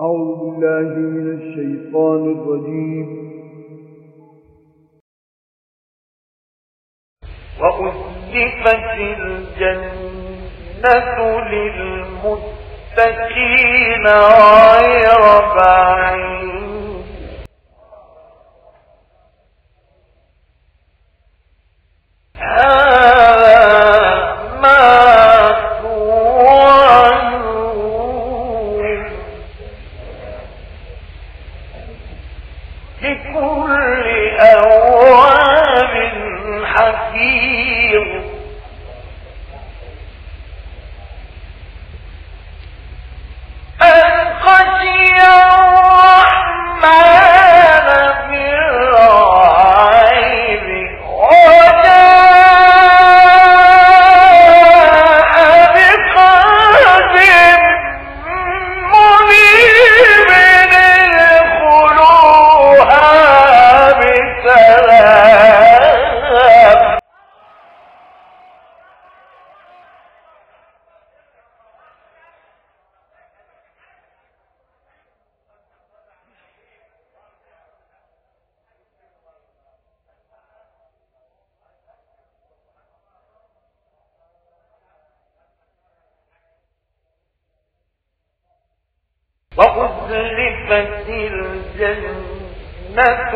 أعوذ بالله من الشيطان الرجيم. وأزلفت الجنة للمتقين غير بعيد. وأذلفت الجنة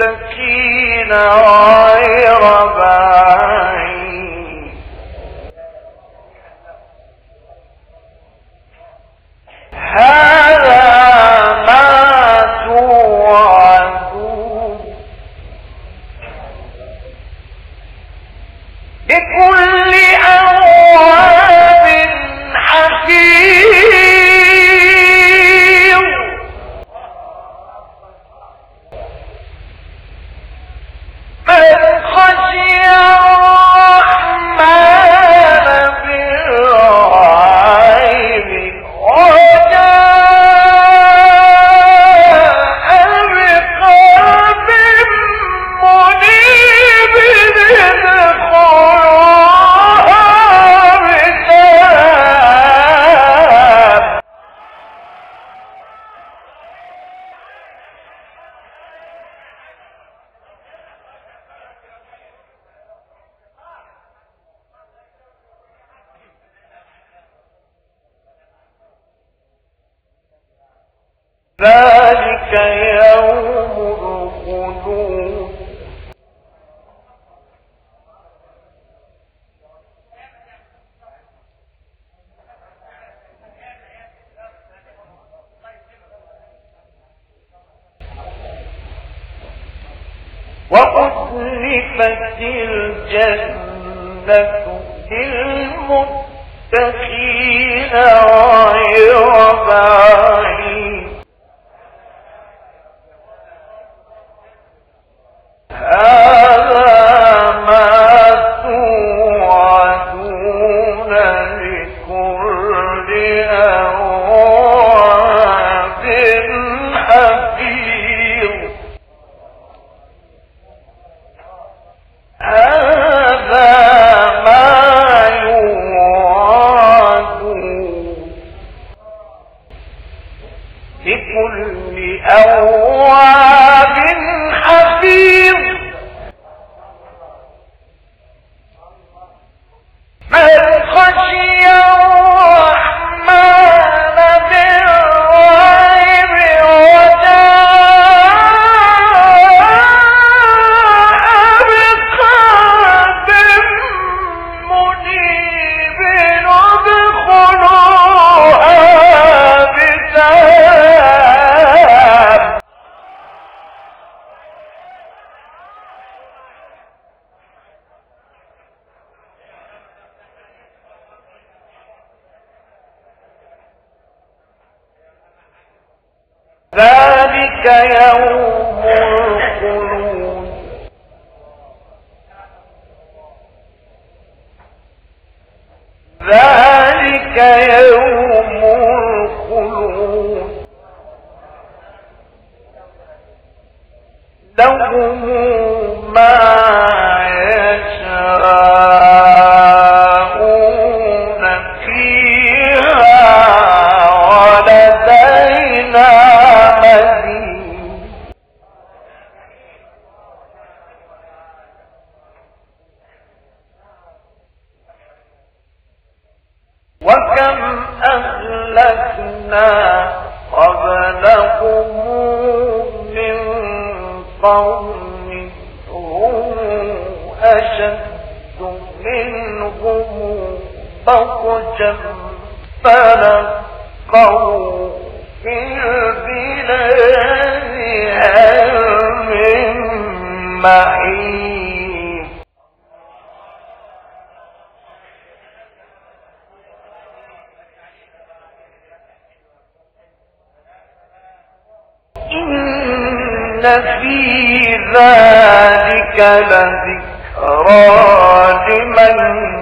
للمتقين غير بعيد ذلك يوم الخلود. وأزلفت الجنة للمتقين غير بعيد. Uh, يوم فاقجا فلقوا في البلاد هل من محيط إن في ذلك لذكرى لمن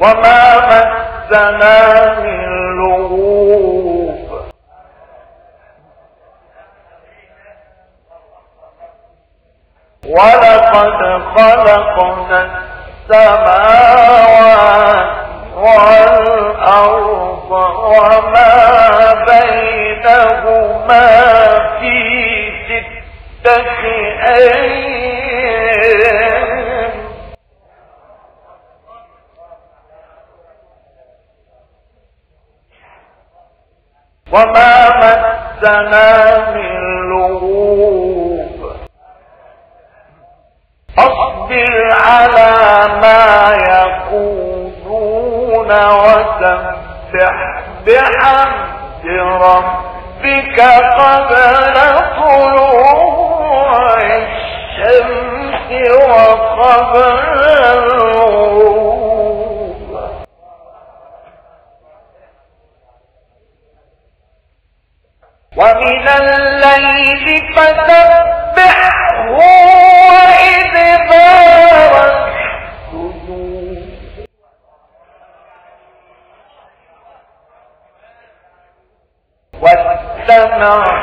وما مسنا من لغوب ولقد خلقنا السماوات والأرض وما وما مسنا من لغوب. أصبر على ما يقولون وسبح بحمد ربك. ربك قبل طلوع الشمس وقبل الغروب. ومن الليل فتبعه وإدباره no.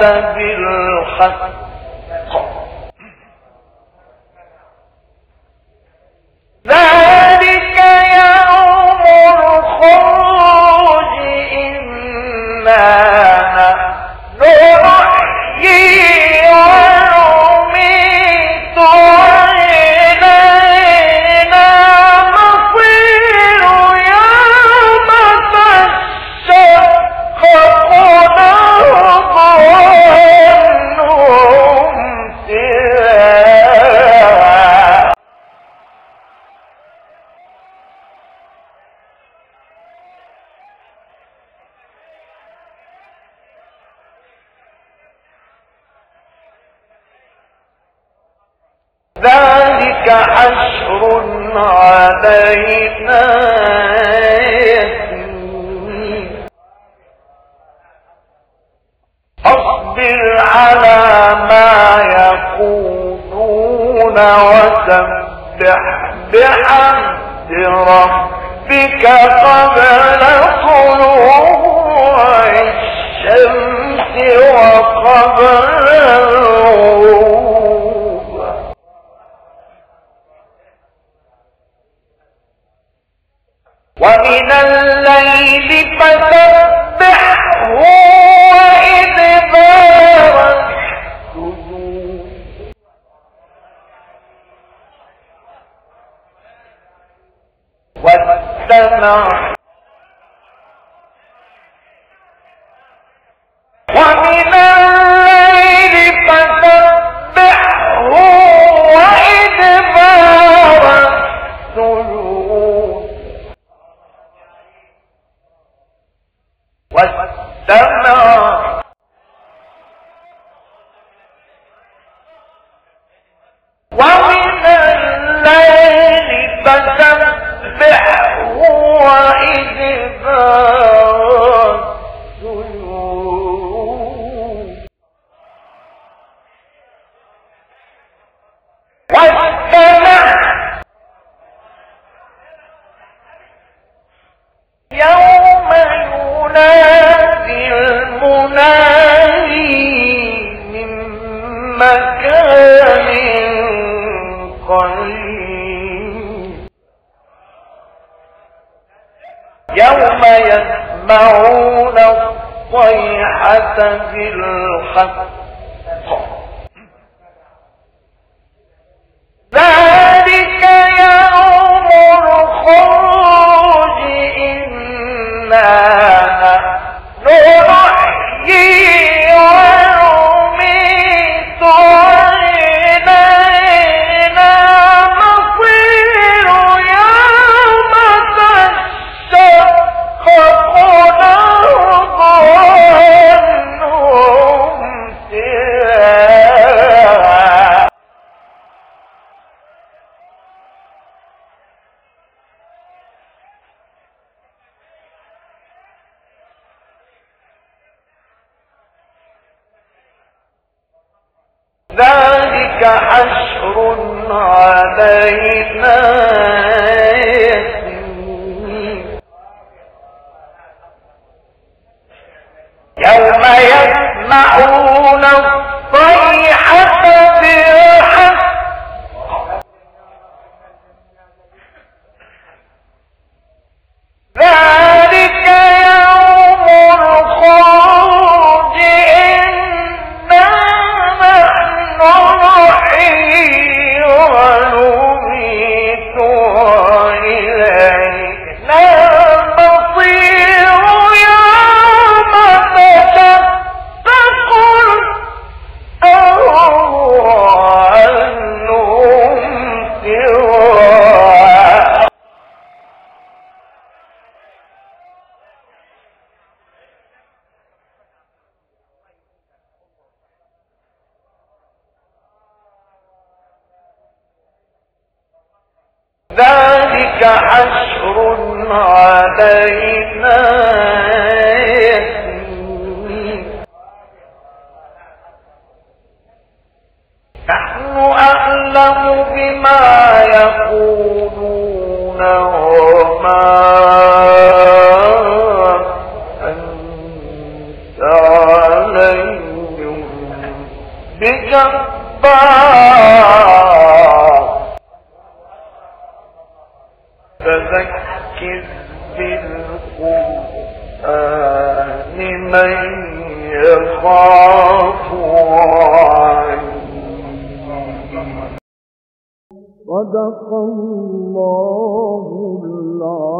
بالحق فسبح بحمد ربك قبل طلوع الشمس وقبل الغروب. ومن الليل فسبحه الصيحة يسمعون حشر علينا يسير. نحن أعلم بما يقولون وما أنت عليهم بجبار. فذكر بالقرآن من يخاف صدق الله العظيم.